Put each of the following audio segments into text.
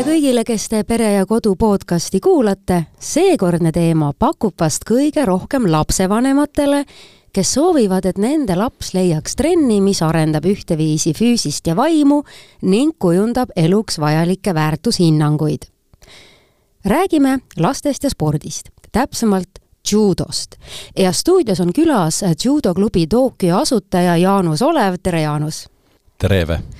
tere kõigile, kes te Pere ja Kodu podcasti kuulate. seekordne teema pakub vast kõige rohkem lapsevanematele, kes soovivad, et nende laps leiaks trenni, mis arendab ühteviisi füüsist ja vaimu ning kujundab eluks vajalikke väärtushinnanguid. räägime lastest ja spordist, täpsemalt judost. ja stuudios on külas judoklubi Tokyo asutaja Jaanus Olev, tere Jaanus! tere!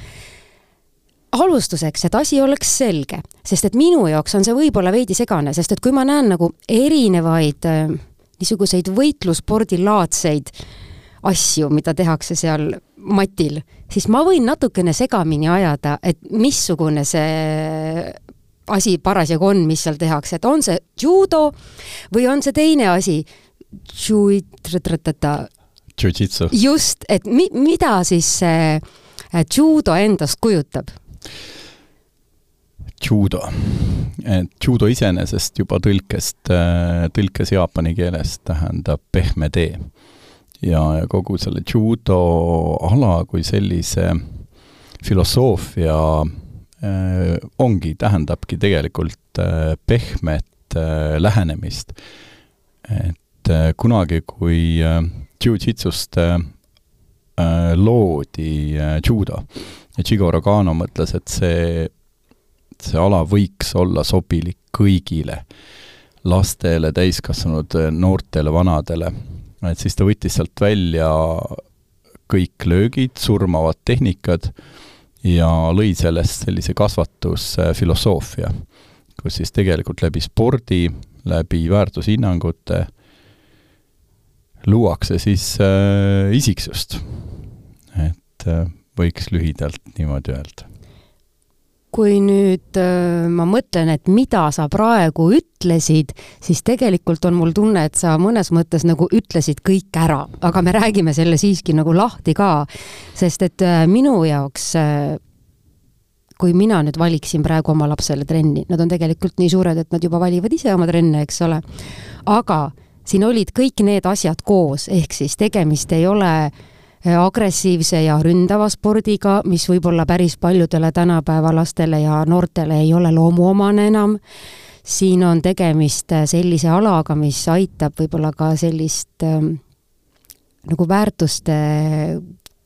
Alustuseks, et asi oleks selge, sest et minu jaoks on see võib-olla veidi segane, sest et kui ma näen nagu erinevaid äh, niisuguseid võitlusspordilaadseid asju, mida tehakse seal matil, siis ma võin natukene segamini ajada, et missugune see asi parasjagu on, mis seal tehakse, et on see judo või on see teine asi, just, et mi-, mida siis see äh, judo endast kujutab? Judo. et judo iseenesest juba tõlkest, äh, tõlkes jaapani keelest tähendab pehme tee. ja, ja kogu selle judo ala kui sellise filosoofia äh, ongi, tähendabki tegelikult äh, pehmet äh, lähenemist. et äh, kunagi, kui äh, jiu-jitsust äh, äh loodi äh, judo ja Chigoro Kano mõtles, et see see ala võiks olla sobilik kõigile, lastele, täiskasvanud, noortele, vanadele. et siis ta võttis sealt välja kõik löögid, surmavad tehnikad ja lõi sellest sellise kasvatusfilosoofia, kus siis tegelikult läbi spordi, läbi väärtushinnangute luuakse siis äh, isiksust. et äh, võiks lühidalt niimoodi öelda? Kui nüüd äh, ma mõtlen, et mida sa praegu ütlesid, siis tegelikult on mul tunne, et sa mõnes mõttes nagu ütlesid kõik ära, aga me räägime selle siiski nagu lahti ka, sest et äh, minu jaoks äh, kui mina nüüd valiksin praegu oma lapsele trenni, nad on tegelikult nii suured, et nad juba valivad ise oma trenne, eks ole, aga siin olid kõik need asjad koos, ehk siis tegemist ei ole äh, agressiivse ja ründava spordiga, mis võib-olla päris paljudele tänapäeva lastele ja noortele ei ole loomuomane enam. siin on tegemist äh, sellise alaga, mis aitab võib-olla ka sellist ähm, nagu väärtuste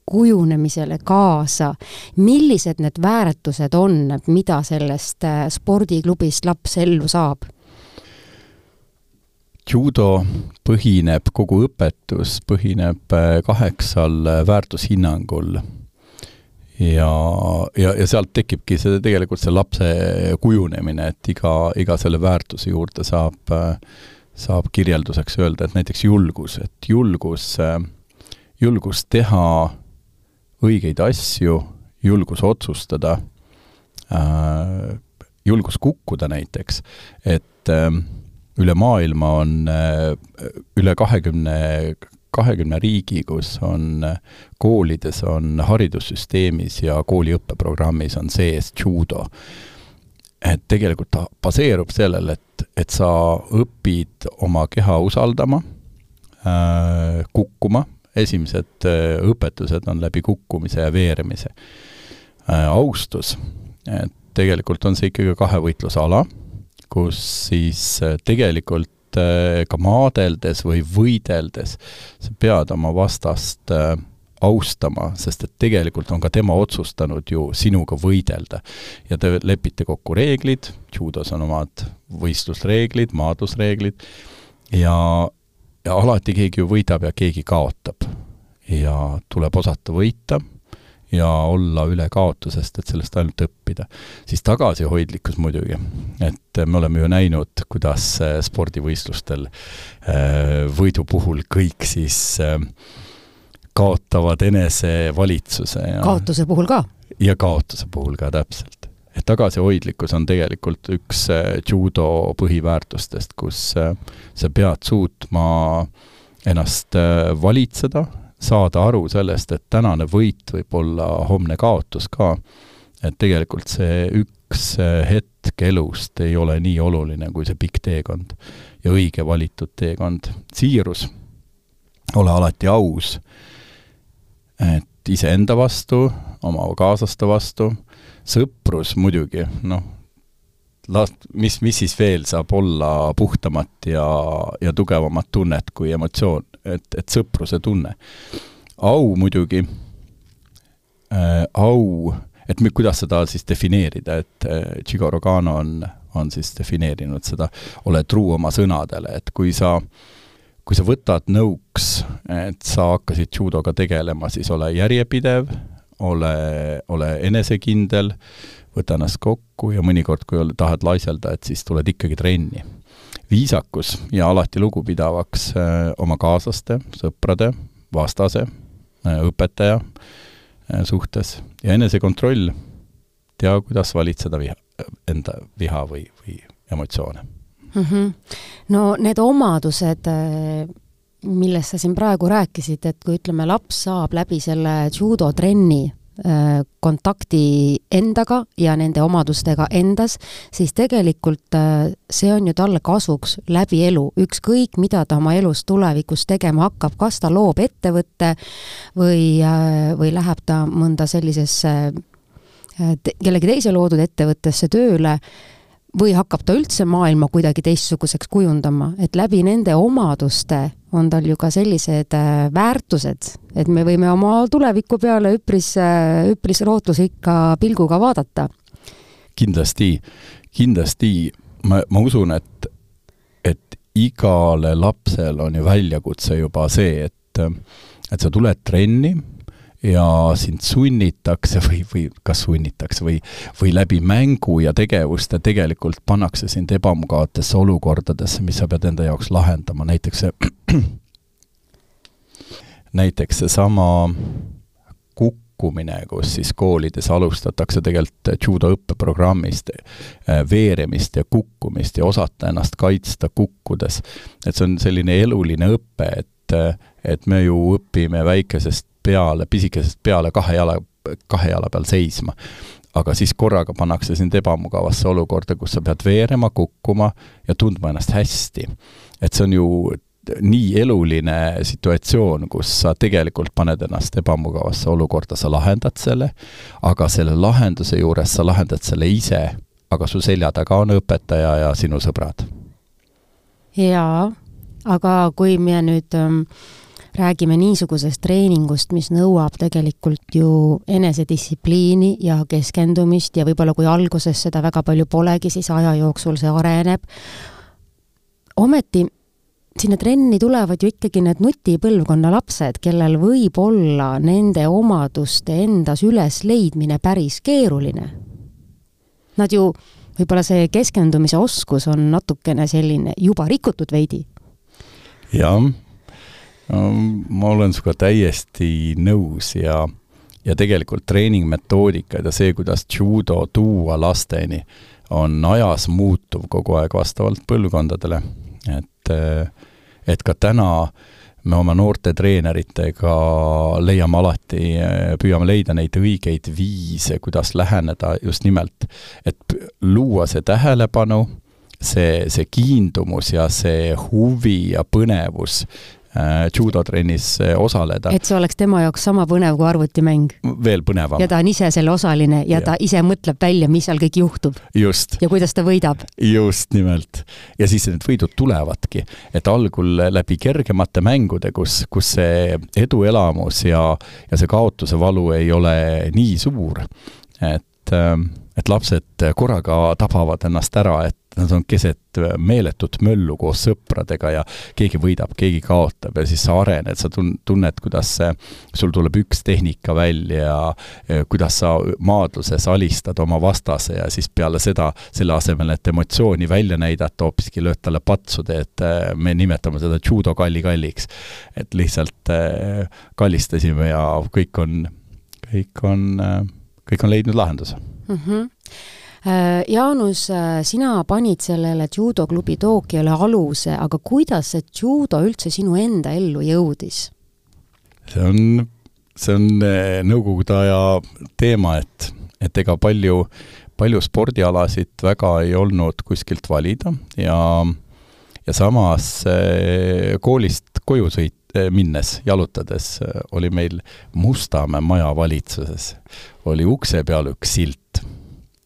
kujunemisele kaasa. millised need väärtused on, mida sellest spordiklubist laps ellu saab? Judo põhineb, kogu õpetus põhineb äh, kaheksal äh, väärtushinnangul. ja, ja, ja sealt tekibki see tegelikult see lapse kujunemine, et iga, iga selle väärtuse juurde saab, äh, saab kirjelduseks öelda, et näiteks julgus, et julgus, julgus teha õigeid asju, julgus otsustada, julgus kukkuda näiteks, et äh, üle maailma on äh, üle kahekümne, kahekümne riigi, kus on äh, koolides, on haridussüsteemis ja kooli õppeprogrammis on sees judo. et tegelikult ta baseerub sellel, et, et sa õpid oma keha usaldama äh,, kukkuma, esimesed õpetused on läbi kukkumise ja veeremise austus, et tegelikult on see ikkagi kahevõitluse ala kus siis äh, tegelikult äh, ka maadeldes või võideldes sa pead oma vastast äh, austama, sest et tegelikult on ka tema otsustanud ju sinuga võidelda. ja te lepite kokku reeglid, judos on omad võistlusreeglid, maadlusreeglid, ja, ja alati keegi ju võidab ja keegi kaotab. ja tuleb osata võita ja olla üle kaotusest, et sellest ainult õppida. siis tagasihoidlikkus muidugi, et me oleme ju näinud, kuidas äh, spordivõistlustel äh, võidu puhul kõik siis kaotavad enesevalitsuse ja kaotuse puhul ka? ja kaotuse puhul ka, täpselt. et tagasihoidlikkus on tegelikult üks judo põhiväärtustest, kus sa pead suutma ennast valitseda saada aru sellest, et tänane võit võib olla homne kaotus ka. et tegelikult see üks hetk elust ei ole nii oluline kui see pikk teekond ja õige valitud teekond. siirus, ole alati aus, et iseenda vastu, oma kaaslaste vastu, sõprus muidugi, noh, las-, mis, mis siis veel saab olla puhtamat ja, ja tugevamat tunnet kui emotsioon, et, et sõpruse tunne. au muidugi äh,, au, et me, kuidas seda siis defineerida, et äh, Chigoro Kano on, on siis defineerinud seda, ole truu oma sõnadele, et kui sa kui sa võtad nõuks, et sa hakkasid judoga tegelema, siis ole järjepidev, ole, ole enesekindel, võta ennast kokku ja mõnikord, kui tahad laiselda, et siis tuled ikkagi trenni. viisakus ja alati lugupidavaks äh, oma kaaslaste, sõprade, vastase, äh, õpetaja äh, suhtes ja enesekontroll, tea, kuidas valitseda viha, enda viha või, või emotsioone mm. -hmm. no need omadused, millest sa siin praegu rääkisid, et kui ütleme, laps saab läbi selle judotrenni kontakti endaga ja nende omadustega endas, siis tegelikult äh, see on ju talle kasuks läbi elu, ükskõik mida ta oma elus tulevikus tegema hakkab, kas ta loob ettevõtte või, äh, või läheb ta mõnda sellisesse kellegi teise loodud ettevõttesse tööle või hakkab ta üldse maailma kuidagi teistsuguseks kujundama, et läbi nende omaduste on tal ju ka sellised äh, väärtused, et me võime oma tuleviku peale üpris, äh, üpris lootusrikka pilguga vaadata. kindlasti, kindlasti ma, ma usun, et, et igale lapsel on ju väljakutse juba see, et, et sa tuled trenni ja sind sunnitakse või, või kas sunnitakse või, või läbi mängu ja tegevuste tegelikult pannakse sind ebamugavatesse olukordadesse, mis sa pead enda jaoks lahendama, näiteks see, näiteks seesama kukkumine, kus siis koolides alustatakse tegelikult judo õppeprogrammist eh, veeremist ja kukkumist ja osata ennast kaitsta kukkudes. et see on selline eluline õpe, et et me ju õpime väikesest peale, pisikesest peale kahe jala, kahe jala peal seisma. aga siis korraga pannakse sind ebamugavasse olukorda, kus sa pead veerema, kukkuma ja tundma ennast hästi. et see on ju nii eluline situatsioon, kus sa tegelikult paned ennast ebamugavasse olukorda, sa lahendad selle, aga selle lahenduse juures sa lahendad selle ise, aga su selja taga on õpetaja ja sinu sõbrad. jaa, aga kui me nüüd ähm räägime niisugusest treeningust, mis nõuab tegelikult ju enesedistsipliini ja keskendumist ja võib-olla kui alguses seda väga palju polegi, siis aja jooksul see areneb. ometi sinna trenni tulevad ju ikkagi need nutipõlvkonna lapsed, kellel võib olla nende omaduste endas ülesleidmine päris keeruline. Nad ju, võib-olla see keskendumise oskus on natukene selline juba rikutud veidi. jah ma olen sinuga täiesti nõus ja, ja tegelikult treeningmetoodikad ja see, kuidas judo tuua lasteni, on ajas muutuv kogu aeg vastavalt põlvkondadele. et, et ka täna me oma noorte treeneritega leiame alati, püüame leida neid õigeid viise, kuidas läheneda just nimelt, et luua see tähelepanu, see, see kiindumus ja see huvi ja põnevus judotrennis äh, osaleda. et see oleks tema jaoks sama põnev kui arvutimäng? veel põnevam. ja ta on ise selle osaline ja, ja ta ise mõtleb välja, mis seal kõik juhtub. ja kuidas ta võidab. just nimelt. ja siis need võidud tulevadki, et algul läbi kergemate mängude, kus, kus see eduelamus ja, ja see kaotuse valu ei ole nii suur, et ähm, et lapsed korraga tabavad ennast ära, et nad on keset meeletut möllu koos sõpradega ja keegi võidab, keegi kaotab ja siis sa arened, sa tun-, tunned, kuidas see, sul tuleb üks tehnika välja ja kuidas sa maadluses alistad oma vastase ja siis peale seda, selle asemel, et emotsiooni välja näidata, hoopiski lööd talle patsu, et äh, me nimetame seda judo kalli-kalliks. et lihtsalt äh, kallistasime ja kõik on, kõik on, äh, kõik on leidnud lahenduse mm. -hmm. Jaanus, äh, sina panid sellele judoklubi Tokyole aluse, aga kuidas see judo üldse sinu enda ellu jõudis? see on, see on äh, nõukogude aja teema, et, et ega palju, palju spordialasid väga ei olnud kuskilt valida ja ja samas koolist koju sõit, minnes, jalutades, oli meil Mustamäe maja valitsuses, oli ukse peal üks silt,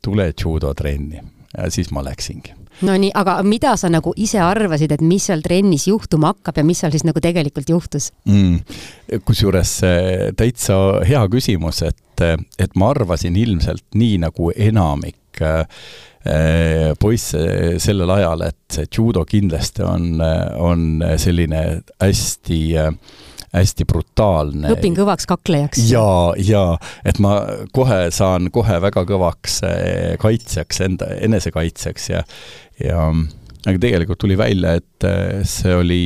tule judotrenni. ja siis ma läksingi. Nonii, aga mida sa nagu ise arvasid, et mis seal trennis juhtuma hakkab ja mis seal siis nagu tegelikult juhtus mm.? kusjuures täitsa hea küsimus, et, et ma arvasin ilmselt nii nagu enamik äh, poisse sellel ajal, et see judo kindlasti on, on selline hästi äh, hästi brutaalne. õpin kõvaks kaklejaks. ja, ja et ma kohe saan kohe väga kõvaks eh, kaitsjaks, enda, enesekaitsjaks ja, ja aga tegelikult tuli välja, et eh, see oli,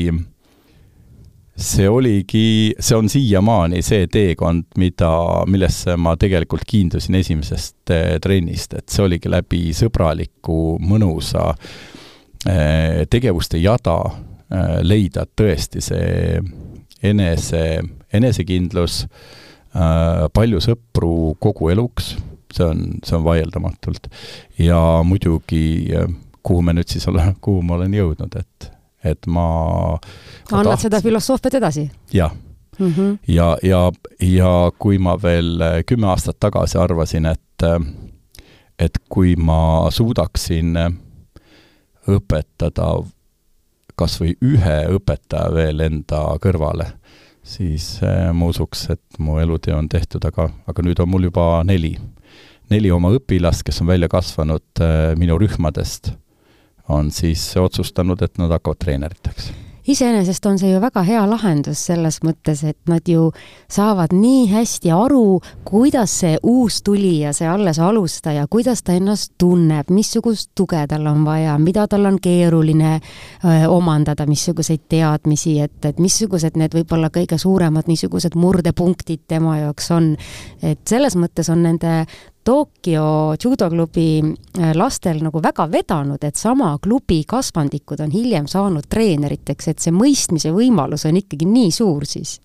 see oligi, see on siiamaani see teekond, mida, millesse ma tegelikult kiindusin esimesest eh, trennist, et see oligi läbi sõbraliku, mõnusa tegevuste jada leida tõesti see enese, enesekindlus, äh, palju sõpru kogu eluks, see on, see on vaieldamatult. ja muidugi, äh, kuhu me nüüd siis oleme, kuhu ma olen jõudnud, et, et ma annad taht... seda filosoofiat edasi? jah mm. -hmm. ja, ja, ja kui ma veel äh, kümme aastat tagasi arvasin, et et kui ma suudaksin õpetada kas või ühe õpetaja veel enda kõrvale, siis äh, ma usuks, et mu elutöö on tehtud, aga, aga nüüd on mul juba neli. neli oma õpilast, kes on välja kasvanud äh, minu rühmadest, on siis otsustanud, et nad hakkavad treeneriteks iseenesest on see ju väga hea lahendus selles mõttes, et nad ju saavad nii hästi aru, kuidas see uus tulija, see alles alustaja, kuidas ta ennast tunneb, missugust tuge tal on vaja, mida tal on keeruline omandada, missuguseid teadmisi, et, et missugused need võib-olla kõige suuremad niisugused murdepunktid tema jaoks on. et selles mõttes on nende Tokyo judoklubi äh, lastel nagu väga vedanud, et sama klubi kasvandikud on hiljem saanud treeneriteks, et see mõistmise võimalus on ikkagi nii suur siis?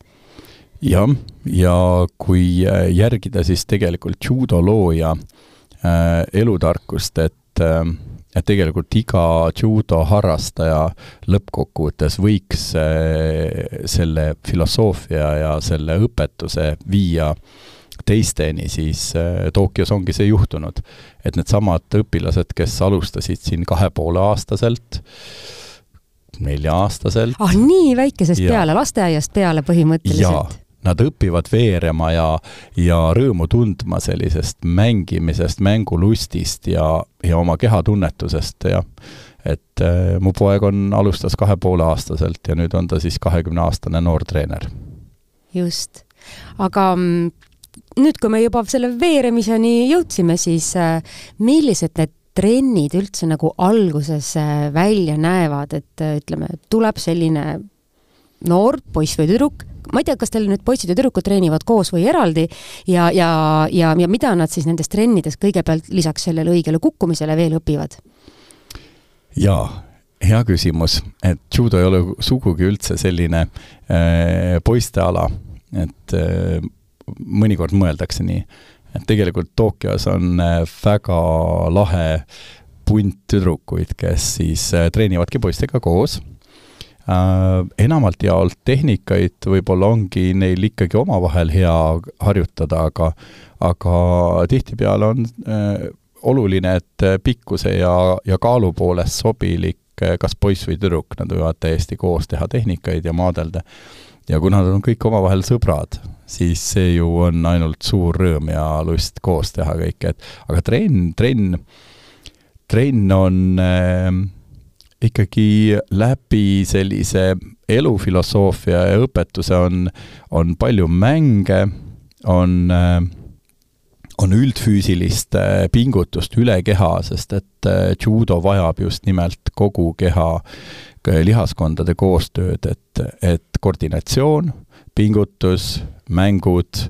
jah, ja kui äh, järgida siis tegelikult judo looja äh, elutarkust, et äh, et tegelikult iga judo harrastaja lõppkokkuvõttes võiks äh, selle filosoofia ja selle õpetuse viia äh, teisteni, siis äh, Tokyos ongi see juhtunud. et needsamad õpilased, kes alustasid siin kahe poole aastaselt, nelja-aastaselt. ah, nii väikesest ja, peale, lasteaiast peale põhimõtteliselt? Nad õpivad veerema ja, ja rõõmu tundma sellisest mängimisest, mängulustist ja, ja oma kehatunnetusest ja et äh, mu poeg on, alustas kahe poole aastaselt ja nüüd on ta siis kahekümneaastane noortreener. just, aga mm, nüüd, kui me juba selle veeremiseni jõudsime, siis äh, millised need trennid üldse nagu alguses äh, välja näevad, et äh, ütleme, tuleb selline noor poiss või tüdruk, ma ei tea, kas teil nüüd poisid ja tüdrukud treenivad koos või eraldi ja, ja, ja, ja mida nad siis nendes trennides kõigepealt lisaks sellele õigele kukkumisele veel õpivad? jaa, hea küsimus, et judo ei ole sugugi üldse selline äh, poisteala, et äh, mõnikord mõeldakse nii. et tegelikult Tokyos on äh, väga lahe punt tüdrukuid, kes siis äh, treenivadki poistega koos äh,. enamalt jaolt tehnikaid võib-olla ongi neil ikkagi omavahel hea harjutada, aga aga tihtipeale on äh, oluline, et pikkuse ja, ja kaalu poolest sobilik kas poiss või tüdruk, nad võivad täiesti koos teha tehnikaid ja maadelda. Ja kuna nad on kõik omavahel sõbrad, siis see ju on ainult suur rõõm ja lust koos teha kõike, et aga trenn, trenn, trenn on äh, ikkagi läbi sellise elufilosoofia ja õpetuse on, on palju mänge, on äh, on üldfüüsilist äh, pingutust üle keha, sest et äh, judo vajab just nimelt kogu keha lihaskondade koostööd, et, et koordinatsioon, pingutus, mängud,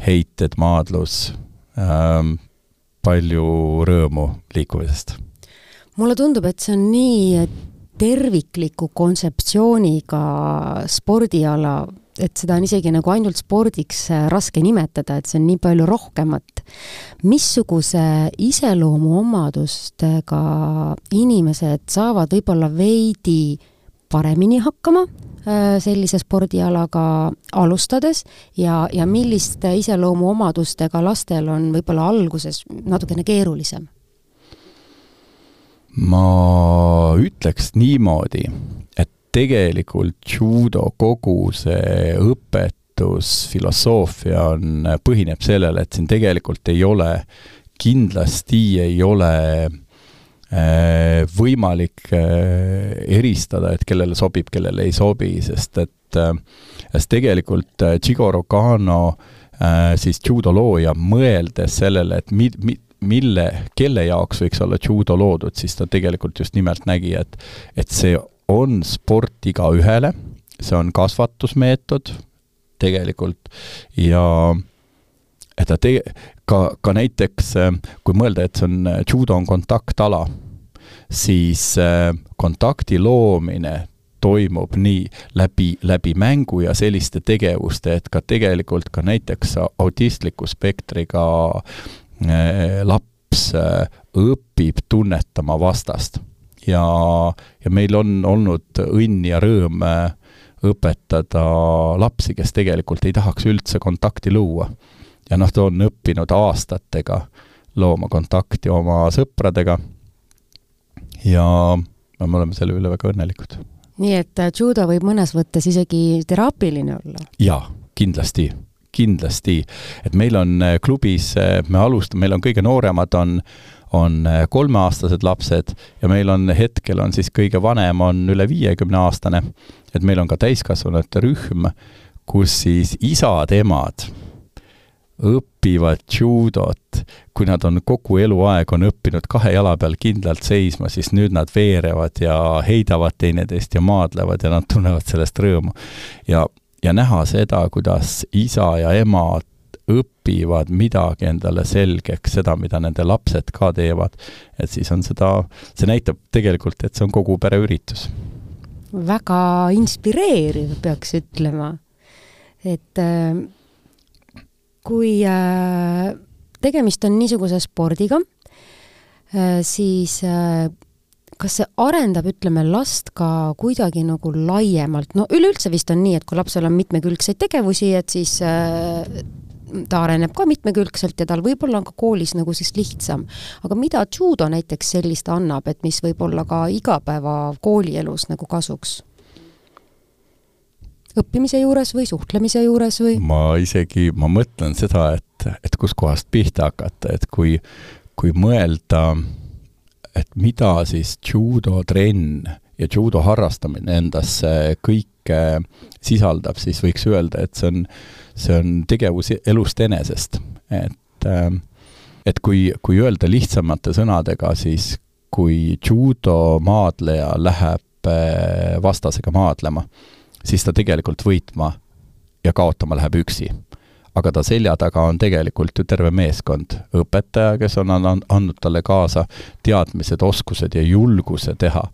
heited, maadlus ähm,, palju rõõmu liikumisest. mulle tundub, et see on nii tervikliku kontseptsiooniga spordiala, et seda on isegi nagu ainult spordiks äh, raske nimetada, et see on nii palju rohkemat. missuguse iseloomuomadustega inimesed saavad võib-olla veidi paremini hakkama Äh, sellise spordialaga alustades ja, ja milliste iseloomuomadustega lastel on võib-olla alguses natukene keerulisem? ma ütleks niimoodi, et tegelikult judo kogu see õpetusfilosoofia on, põhineb sellele, et siin tegelikult ei ole, kindlasti ei ole äh, võimalik äh, eristada, et kellele sobib, kellele ei sobi, sest et äh, sest tegelikult Chigoro Kano siis judo looja, mõeldes sellele, et mi-, mi-, mille, kelle jaoks võiks olla judo loodud, siis ta tegelikult just nimelt nägi, et et see on sport igaühele, see on kasvatusmeetod tegelikult ja et ta tege-, ka, ka näiteks kui mõelda, et see on, judo on kontaktala, siis kontakti loomine toimub nii läbi, läbi mängu ja selliste tegevuste, et ka tegelikult ka näiteks autistliku spektriga Äh, laps äh, õpib tunnetama vastast. Ja, ja meil on olnud õnn ja rõõm äh, õpetada lapsi, kes tegelikult ei tahaks üldse kontakti luua. ja noh, ta on õppinud aastatega looma kontakti oma sõpradega ja no me oleme selle üle väga õnnelikud. nii et judo võib mõnes mõttes isegi teraapiline olla? jaa, kindlasti kindlasti, et meil on äh, klubis, äh, me alustame, meil on kõige nooremad on, on äh, kolmeaastased lapsed ja meil on hetkel on siis kõige vanem on üle viiekümne aastane. et meil on ka täiskasvanute rühm, kus siis isad-emad õpivad judot, kui nad on kogu eluaeg on õppinud kahe jala peal kindlalt seisma, siis nüüd nad veerevad ja heidavad teineteist ja maadlevad ja nad tunnevad sellest rõõmu. ja ja näha seda, kuidas isa ja ema õpivad midagi endale selgeks, seda, mida nende lapsed ka teevad, et siis on seda, see näitab tegelikult, et see on kogu pere üritus. väga inspireeriv, peaks ütlema. et äh, kui äh, tegemist on niisuguse spordiga, äh, siis kas see arendab, ütleme, last ka kuidagi nagu laiemalt, no üleüldse vist on nii, et kui lapsel on mitmekülgseid tegevusi, et siis äh, ta areneb ka mitmekülgselt ja tal võib-olla on ka koolis nagu siis lihtsam. aga mida judo näiteks sellist annab, et mis võib olla ka igapäeva koolielus nagu kasuks? õppimise juures või suhtlemise juures või? ma isegi, ma mõtlen seda, et, et kuskohast pihta hakata, et kui, kui mõelda äh, et mida siis judotrenn ja judo harrastamine endasse kõike sisaldab, siis võiks öelda, et see on, see on tegevus elust enesest. et, ähm, et kui, kui öelda lihtsamate sõnadega, siis kui judo maadleja läheb äh, vastasega maadlema, siis ta tegelikult võitma ja kaotama läheb üksi aga ta selja taga on tegelikult ju terve meeskond. õpetaja, kes on andnud talle kaasa teadmised, oskused ja julguse teha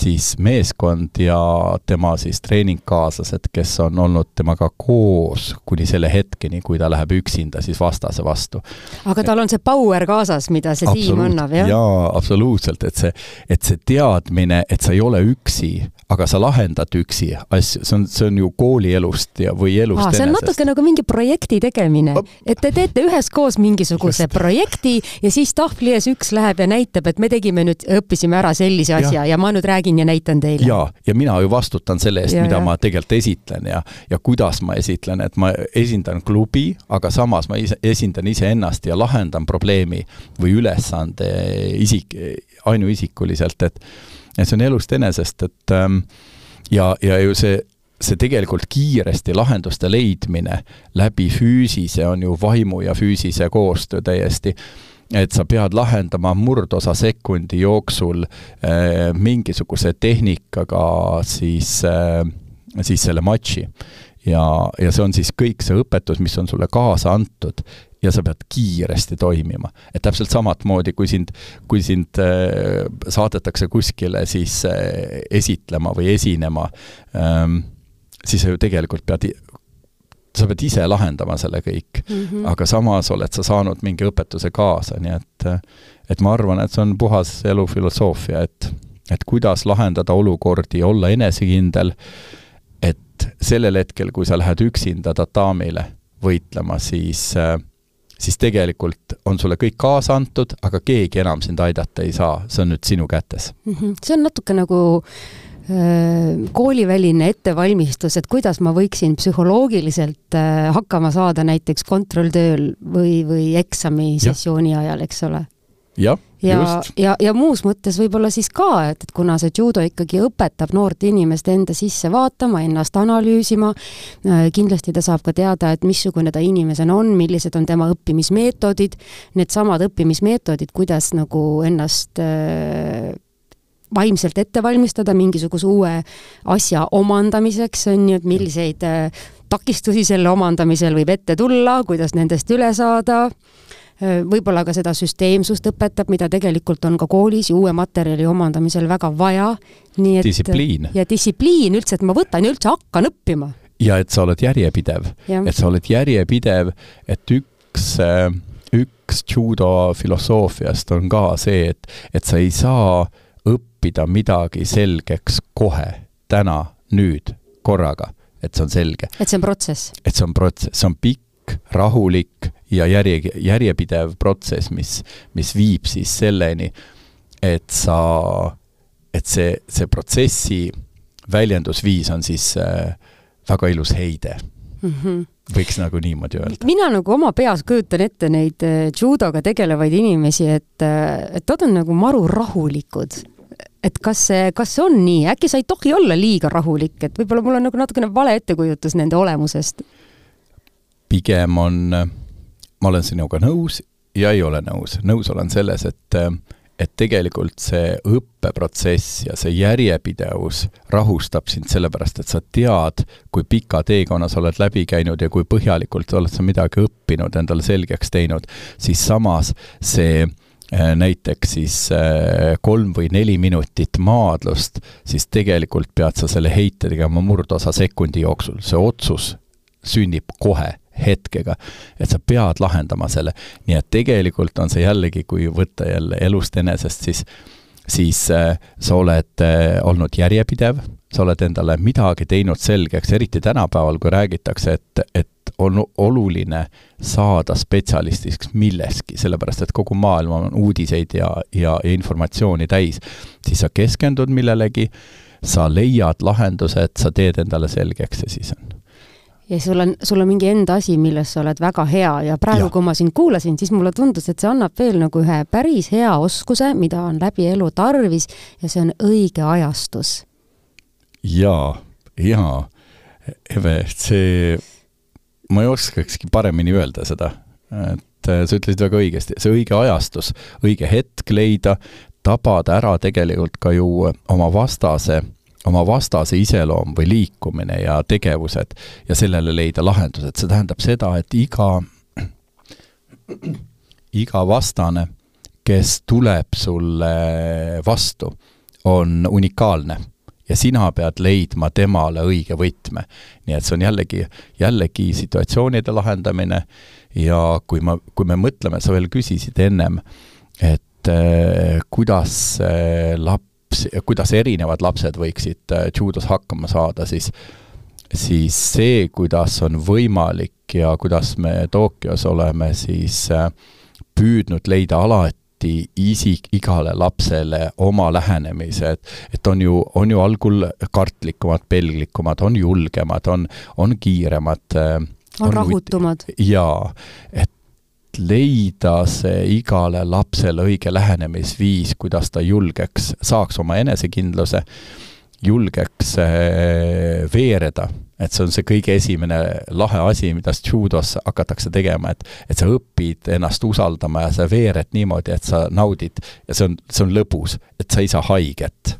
siis meeskond ja tema siis treeningkaaslased, kes on olnud temaga koos kuni selle hetkeni, kui ta läheb üksinda siis vastase vastu. aga tal on see power kaasas, mida see tiim annab, jah? jaa, absoluutselt, et see, et see teadmine, et sa ei ole üksi, aga sa lahendad üksi asju, see on, see on ju koolielust ja, või elust Aa, see on enesest. natuke nagu mingi projekti tegemine, et te teete üheskoos mingisuguse Just. projekti ja siis tahvli ees üks läheb ja näitab, et me tegime nüüd, õppisime ära sellise asja ja, ja ma nüüd räägin ja näitan teile. jaa, ja mina ju vastutan selle eest, mida ja. ma tegelikult esitlen ja, ja kuidas ma esitlen, et ma esindan klubi, aga samas ma ise, esindan iseennast ja lahendan probleemi või ülesande isik, ainuisikuliselt, et et see on elust enesest, et ähm, ja, ja ju see, see tegelikult kiiresti lahenduste leidmine läbi füüsise on ju vaimu ja füüsise koostöö täiesti et sa pead lahendama murdosa sekundi jooksul äh, mingisuguse tehnikaga siis äh,, siis selle matši. Ja, ja see on siis kõik see õpetus, mis on sulle kaasa antud ja sa pead kiiresti toimima. et täpselt samat moodi, kui sind, kui sind äh, saadetakse kuskile siis äh, esitlema või esinema ähm,, siis sa ju tegelikult pead sa pead ise lahendama selle kõik mm, -hmm. aga samas oled sa saanud mingi õpetuse kaasa, nii et et ma arvan, et see on puhas elufilosoofia, et et kuidas lahendada olukordi, olla enesekindel, et sellel hetkel, kui sa lähed üksinda tatamile võitlema, siis siis tegelikult on sulle kõik kaasa antud, aga keegi enam sind aidata ei saa, see on nüüd sinu kätes mm. -hmm. see on natuke nagu äh, kooliväline ettevalmistus, et kuidas ma võiksin psühholoogiliselt äh, hakkama saada näiteks kontrolltööl või, või eksamisessiooni ajal, eks ole jah, ja, ja, ja muus mõttes võib-olla siis ka, et, et kuna see judo ikkagi õpetab noort inimest enda sisse vaatama, ennast analüüsima, äh, kindlasti ta saab ka teada, et missugune ta inimesena on, millised on tema õppimismeetodid, needsamad õppimismeetodid, kuidas nagu ennast äh, vaimselt ette valmistada mingisuguse uue asja omandamiseks, on ju, et milliseid äh, takistusi selle omandamisel võib ette tulla, kuidas nendest üle saada võib-olla ka seda süsteemsust õpetab, mida tegelikult on ka koolis ju uue materjali omandamisel väga vaja. nii et distsipliin. ja distsipliin üldse, et ma võtan ja üldse hakkan õppima. ja et sa oled järjepidev, et sa oled järjepidev, et üks üks judo filosoofiast on ka see, et, et sa ei saa õppida midagi selgeks kohe, täna, nüüd, korraga, et see on selge. et see on protsess? et see on protsess, see on pikk, rahulik ja järje, järjepidev protsess, mis, mis viib siis selleni, et sa, et see, see protsessi väljendusviis on siis äh, väga ilus heide mm. -hmm võiks nagu niimoodi öelda. mina nagu oma peas kujutan ette neid äh, judoga tegelevaid inimesi, et, äh, et nad on nagu maru rahulikud. et kas see, kas see on nii, äkki sa ei tohi olla liiga rahulik, et võib-olla mul on nagu natukene vale ettekujutus nende olemusest? pigem on äh, ma olen sinuga nõus ja ei ole nõus. nõus olen selles, et et tegelikult see õppeprotsess ja see järjepidevus rahustab sind sellepärast, et sa tead, kui pika teekonna sa oled läbi käinud ja kui põhjalikult oled sa midagi õppinud, endale selgeks teinud, siis samas see äh, näiteks siis äh, kolm või neli minutit maadlust, siis tegelikult pead sa selle heite tegema murdosa sekundi jooksul, see otsus sünnib kohe hetkega, et sa pead lahendama selle. nii et tegelikult on see jällegi, kui võtta jälle elust enesest, siis siis äh, sa oled äh, olnud järjepidev, sa oled endale midagi teinud selgeks, eriti tänapäeval, kui räägitakse, et, et on oluline saada spetsialistiks milleski, sellepärast et kogu maailm on uudiseid ja, ja, ja informatsiooni täis, siis sa keskendud millelegi, sa leiad lahendused, sa teed endale selgeks ja siis on ja sul on, sul on mingi enda asi, milles sa oled väga hea. Ja praegu, kui ma sind kuulasin, siis mulle tundus, et see annab veel nagu ühe päris hea oskuse, mida on läbi elu tarvis. Ja see on õige ajastus. jaa, jaa, Eve, see, ma ei oskakski paremini öelda seda, et äh, sa ütlesid väga õigesti, see õige ajastus, õige hetk leida, tabada ära tegelikult ka ju oma vastase oma vastase iseloom või liikumine ja tegevused ja sellele leida lahendused, see tähendab seda, et iga, iga vastane, kes tuleb sulle vastu, on unikaalne ja sina pead leidma temale õige võtme. nii et see on jällegi, jällegi situatsioonide lahendamine ja kui ma, kui me mõtleme, sa veel küsisid ennem, et eh, kuidas eh, laps laps, kuidas erinevad lapsed võiksid äh, judos hakkama saada, siis siis see, kuidas on võimalik ja kuidas me Tokyos oleme siis äh, püüdnud leida alati isik, igale lapsele oma lähenemise, et et on ju, on ju algul kartlikumad, pelglikumad, on julgemad, on, on kiiremad. Äh, on, on rahutumad. jaa, et leida see igale lapsele õige lähenemisviis, kuidas ta julgeks, saaks oma enesekindluse, julgeks eh, veereda, et see on see kõige esimene lahe asi, mida judos hakatakse tegema, et et sa õpid ennast usaldama ja sa veered niimoodi, et sa naudid. Ja see on, see on lõbus, et sa ei saa haiget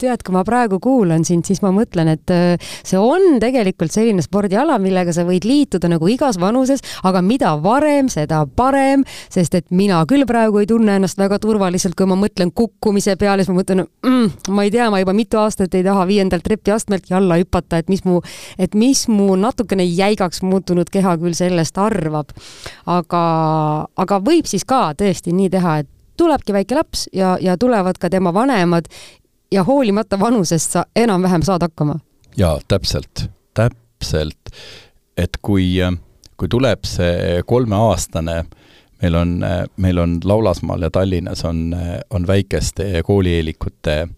tead, kui ma praegu kuulan sind, siis ma mõtlen, et äh, see on tegelikult selline spordiala, millega sa võid liituda nagu igas vanuses, aga mida varem, seda parem, sest et mina küll praegu ei tunne ennast väga turvaliselt, kui ma mõtlen kukkumise peale, siis ma mõtlen mm,, ma ei tea, ma juba mitu aastat ei taha viiendalt trepiastmelt alla hüpata, et mis mu, et mis mu natukene jäigaks muutunud keha küll sellest arvab. aga, aga võib siis ka tõesti nii teha, et tulebki väike laps ja, ja tulevad ka tema vanemad ja hoolimata vanusest sa enam-vähem saad hakkama. jaa, täpselt, täpselt. et kui, kui tuleb see kolmeaastane, meil on, meil on Laulasmaal ja Tallinnas on, on väikeste koolieelikute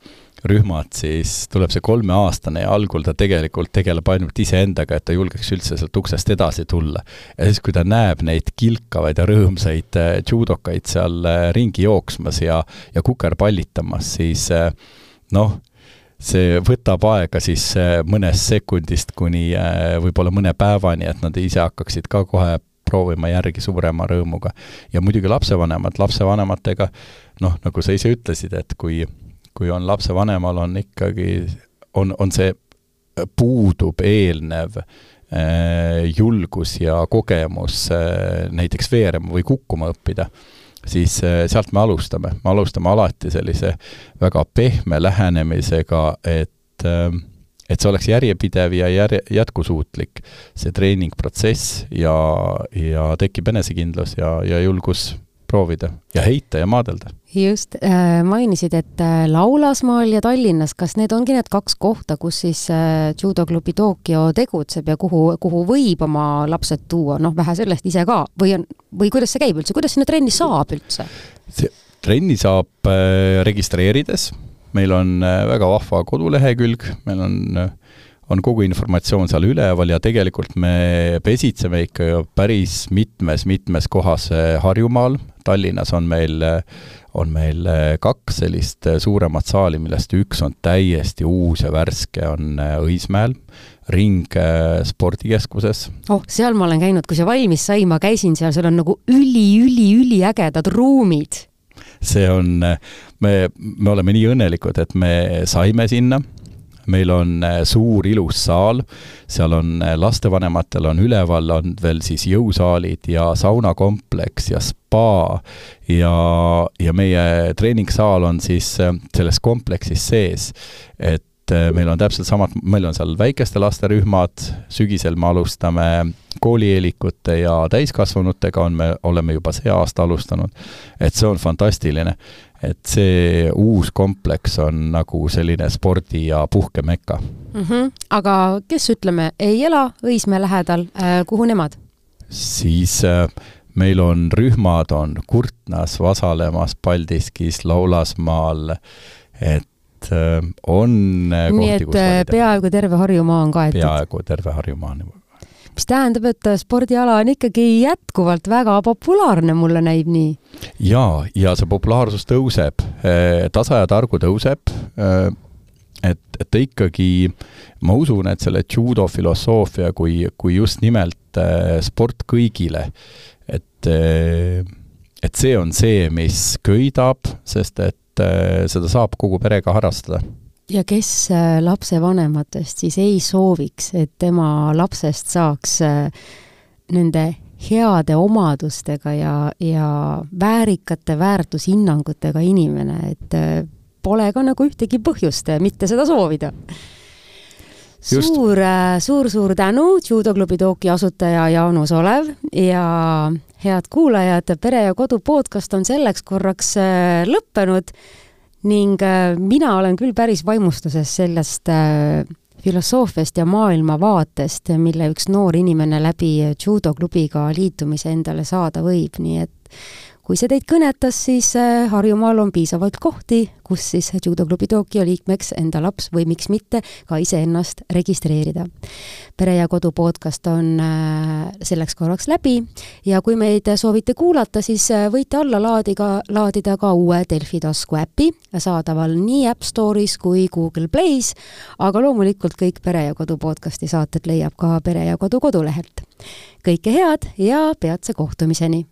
rühmad, siis tuleb see kolmeaastane ja algul ta tegelikult tegeleb ainult iseendaga, et ta julgeks üldse sealt uksest edasi tulla. ja siis, kui ta näeb neid kilkavaid ja rõõmsaid judokaid seal ringi jooksmas ja, ja kukerpallitamas, siis noh, see võtab aega siis äh, mõnest sekundist kuni äh, võib-olla mõne päevani, et nad ise hakkaksid ka kohe proovima järgi suurema rõõmuga. ja muidugi lapsevanemad, lapsevanematega noh, nagu sa ise ütlesid, et kui, kui on lapsevanemal, on ikkagi, on, on see, puudub eelnev äh, julgus ja kogemus näiteks veerema või kukkuma õppida siis äh, sealt me alustame, me alustame alati sellise väga pehme lähenemisega, et ähm, et see oleks järjepidev ja järje, jätkusuutlik, see treeningprotsess ja, ja tekib enesekindlus ja, ja julgus proovida ja heita ja maadelda. just äh,, mainisid, et äh, Laulasmaal ja Tallinnas, kas need ongi need kaks kohta, kus siis äh, judoklubi Tokyo tegutseb ja kuhu, kuhu võib oma lapsed tuua, noh, vähe sellest ise ka, või on, või kuidas see käib üldse, kuidas sinna trenni saab üldse? trenni saab äh, registreerides, meil on äh, väga vahva kodulehekülg, meil on äh, on kogu informatsioon seal üleval ja tegelikult me pesitseme ikka päris mitmes-mitmes kohas äh, Harjumaal, Tallinnas on meil, on meil äh, kaks sellist suuremat saali, millest üks on täiesti uus ja värske, on Õismäel, Ring spordikeskuses. oh, seal ma olen käinud, kui see valmis sai, ma käisin seal, seal on nagu üli-üli-üliägedad ruumid. see on, me, me oleme nii õnnelikud, et me saime sinna meil on äh, suur ilus saal, seal on äh, lastevanematel on üleval, on veel siis jõusaalid ja saunakompleks ja spa. Ja, ja meie treeningsaal on siis äh, selles kompleksis sees. et meil on täpselt samad, meil on seal väikeste laste rühmad, sügisel me alustame koolieelikute ja täiskasvanutega. On me, oleme juba see aasta alustanud. et see on fantastiline et see uus kompleks on nagu selline spordi- ja puhkemekka mm. -hmm. aga kes, ütleme, ei ela Õismäe lähedal äh,, kuhu nemad? siis äh, meil on rühmad, on Kurtnas, Vasalemmas, Paldiskis, Laulasmaal, et äh, on äh, nii et äh, peaaegu terve Harjumaa on kaetud? peaaegu terve Harjumaa on mis tähendab, et spordiala on ikkagi jätkuvalt väga populaarne, mulle näib nii. jaa, ja see populaarsus tõuseb, eh, tasa ja targu tõuseb, eh, et, et ta ikkagi, ma usun, et selle judo filosoofia kui, kui just nimelt eh, sport kõigile, et et see on see, mis köidab, sest et seda saab kogu perega harrastada ja kes äh, lapsevanematest siis ei sooviks, et tema lapsest saaks äh, nende heade omadustega ja, ja väärikate väärtushinnangutega inimene, et äh, pole ka nagu ühtegi põhjust mitte seda soovida. suur, suur-suur tänu, judoklubi Tooki asutaja Jaanus Olev ja head kuulajad, Pere ja Kodu podcast on selleks korraks lõppenud ning äh, mina olen küll päris vaimustuses sellest äh, filosoofiast ja maailmavaatest, mille üks noor inimene läbi judoklubiga liitumise endale saada võib, nii et kui see teid kõnetas, siis äh, Harjumaal on piisavalt kohti, kus siis judoklubi Tokyo liikmeks enda laps või miks mitte ka iseennast registreerida. pere ja Kodu podcast on äh, selleks korraks läbi ja kui meid soovite kuulata, siis äh, võite alla laadiga, laadida ka uue Delfi tasku äpi, saadaval nii App Store'is kui Google Play's, aga loomulikult kõik Pere ja Kodu podcasti saated leiab ka Pere ja Kodu kodulehelt. kõike head ja peatse kohtumiseni!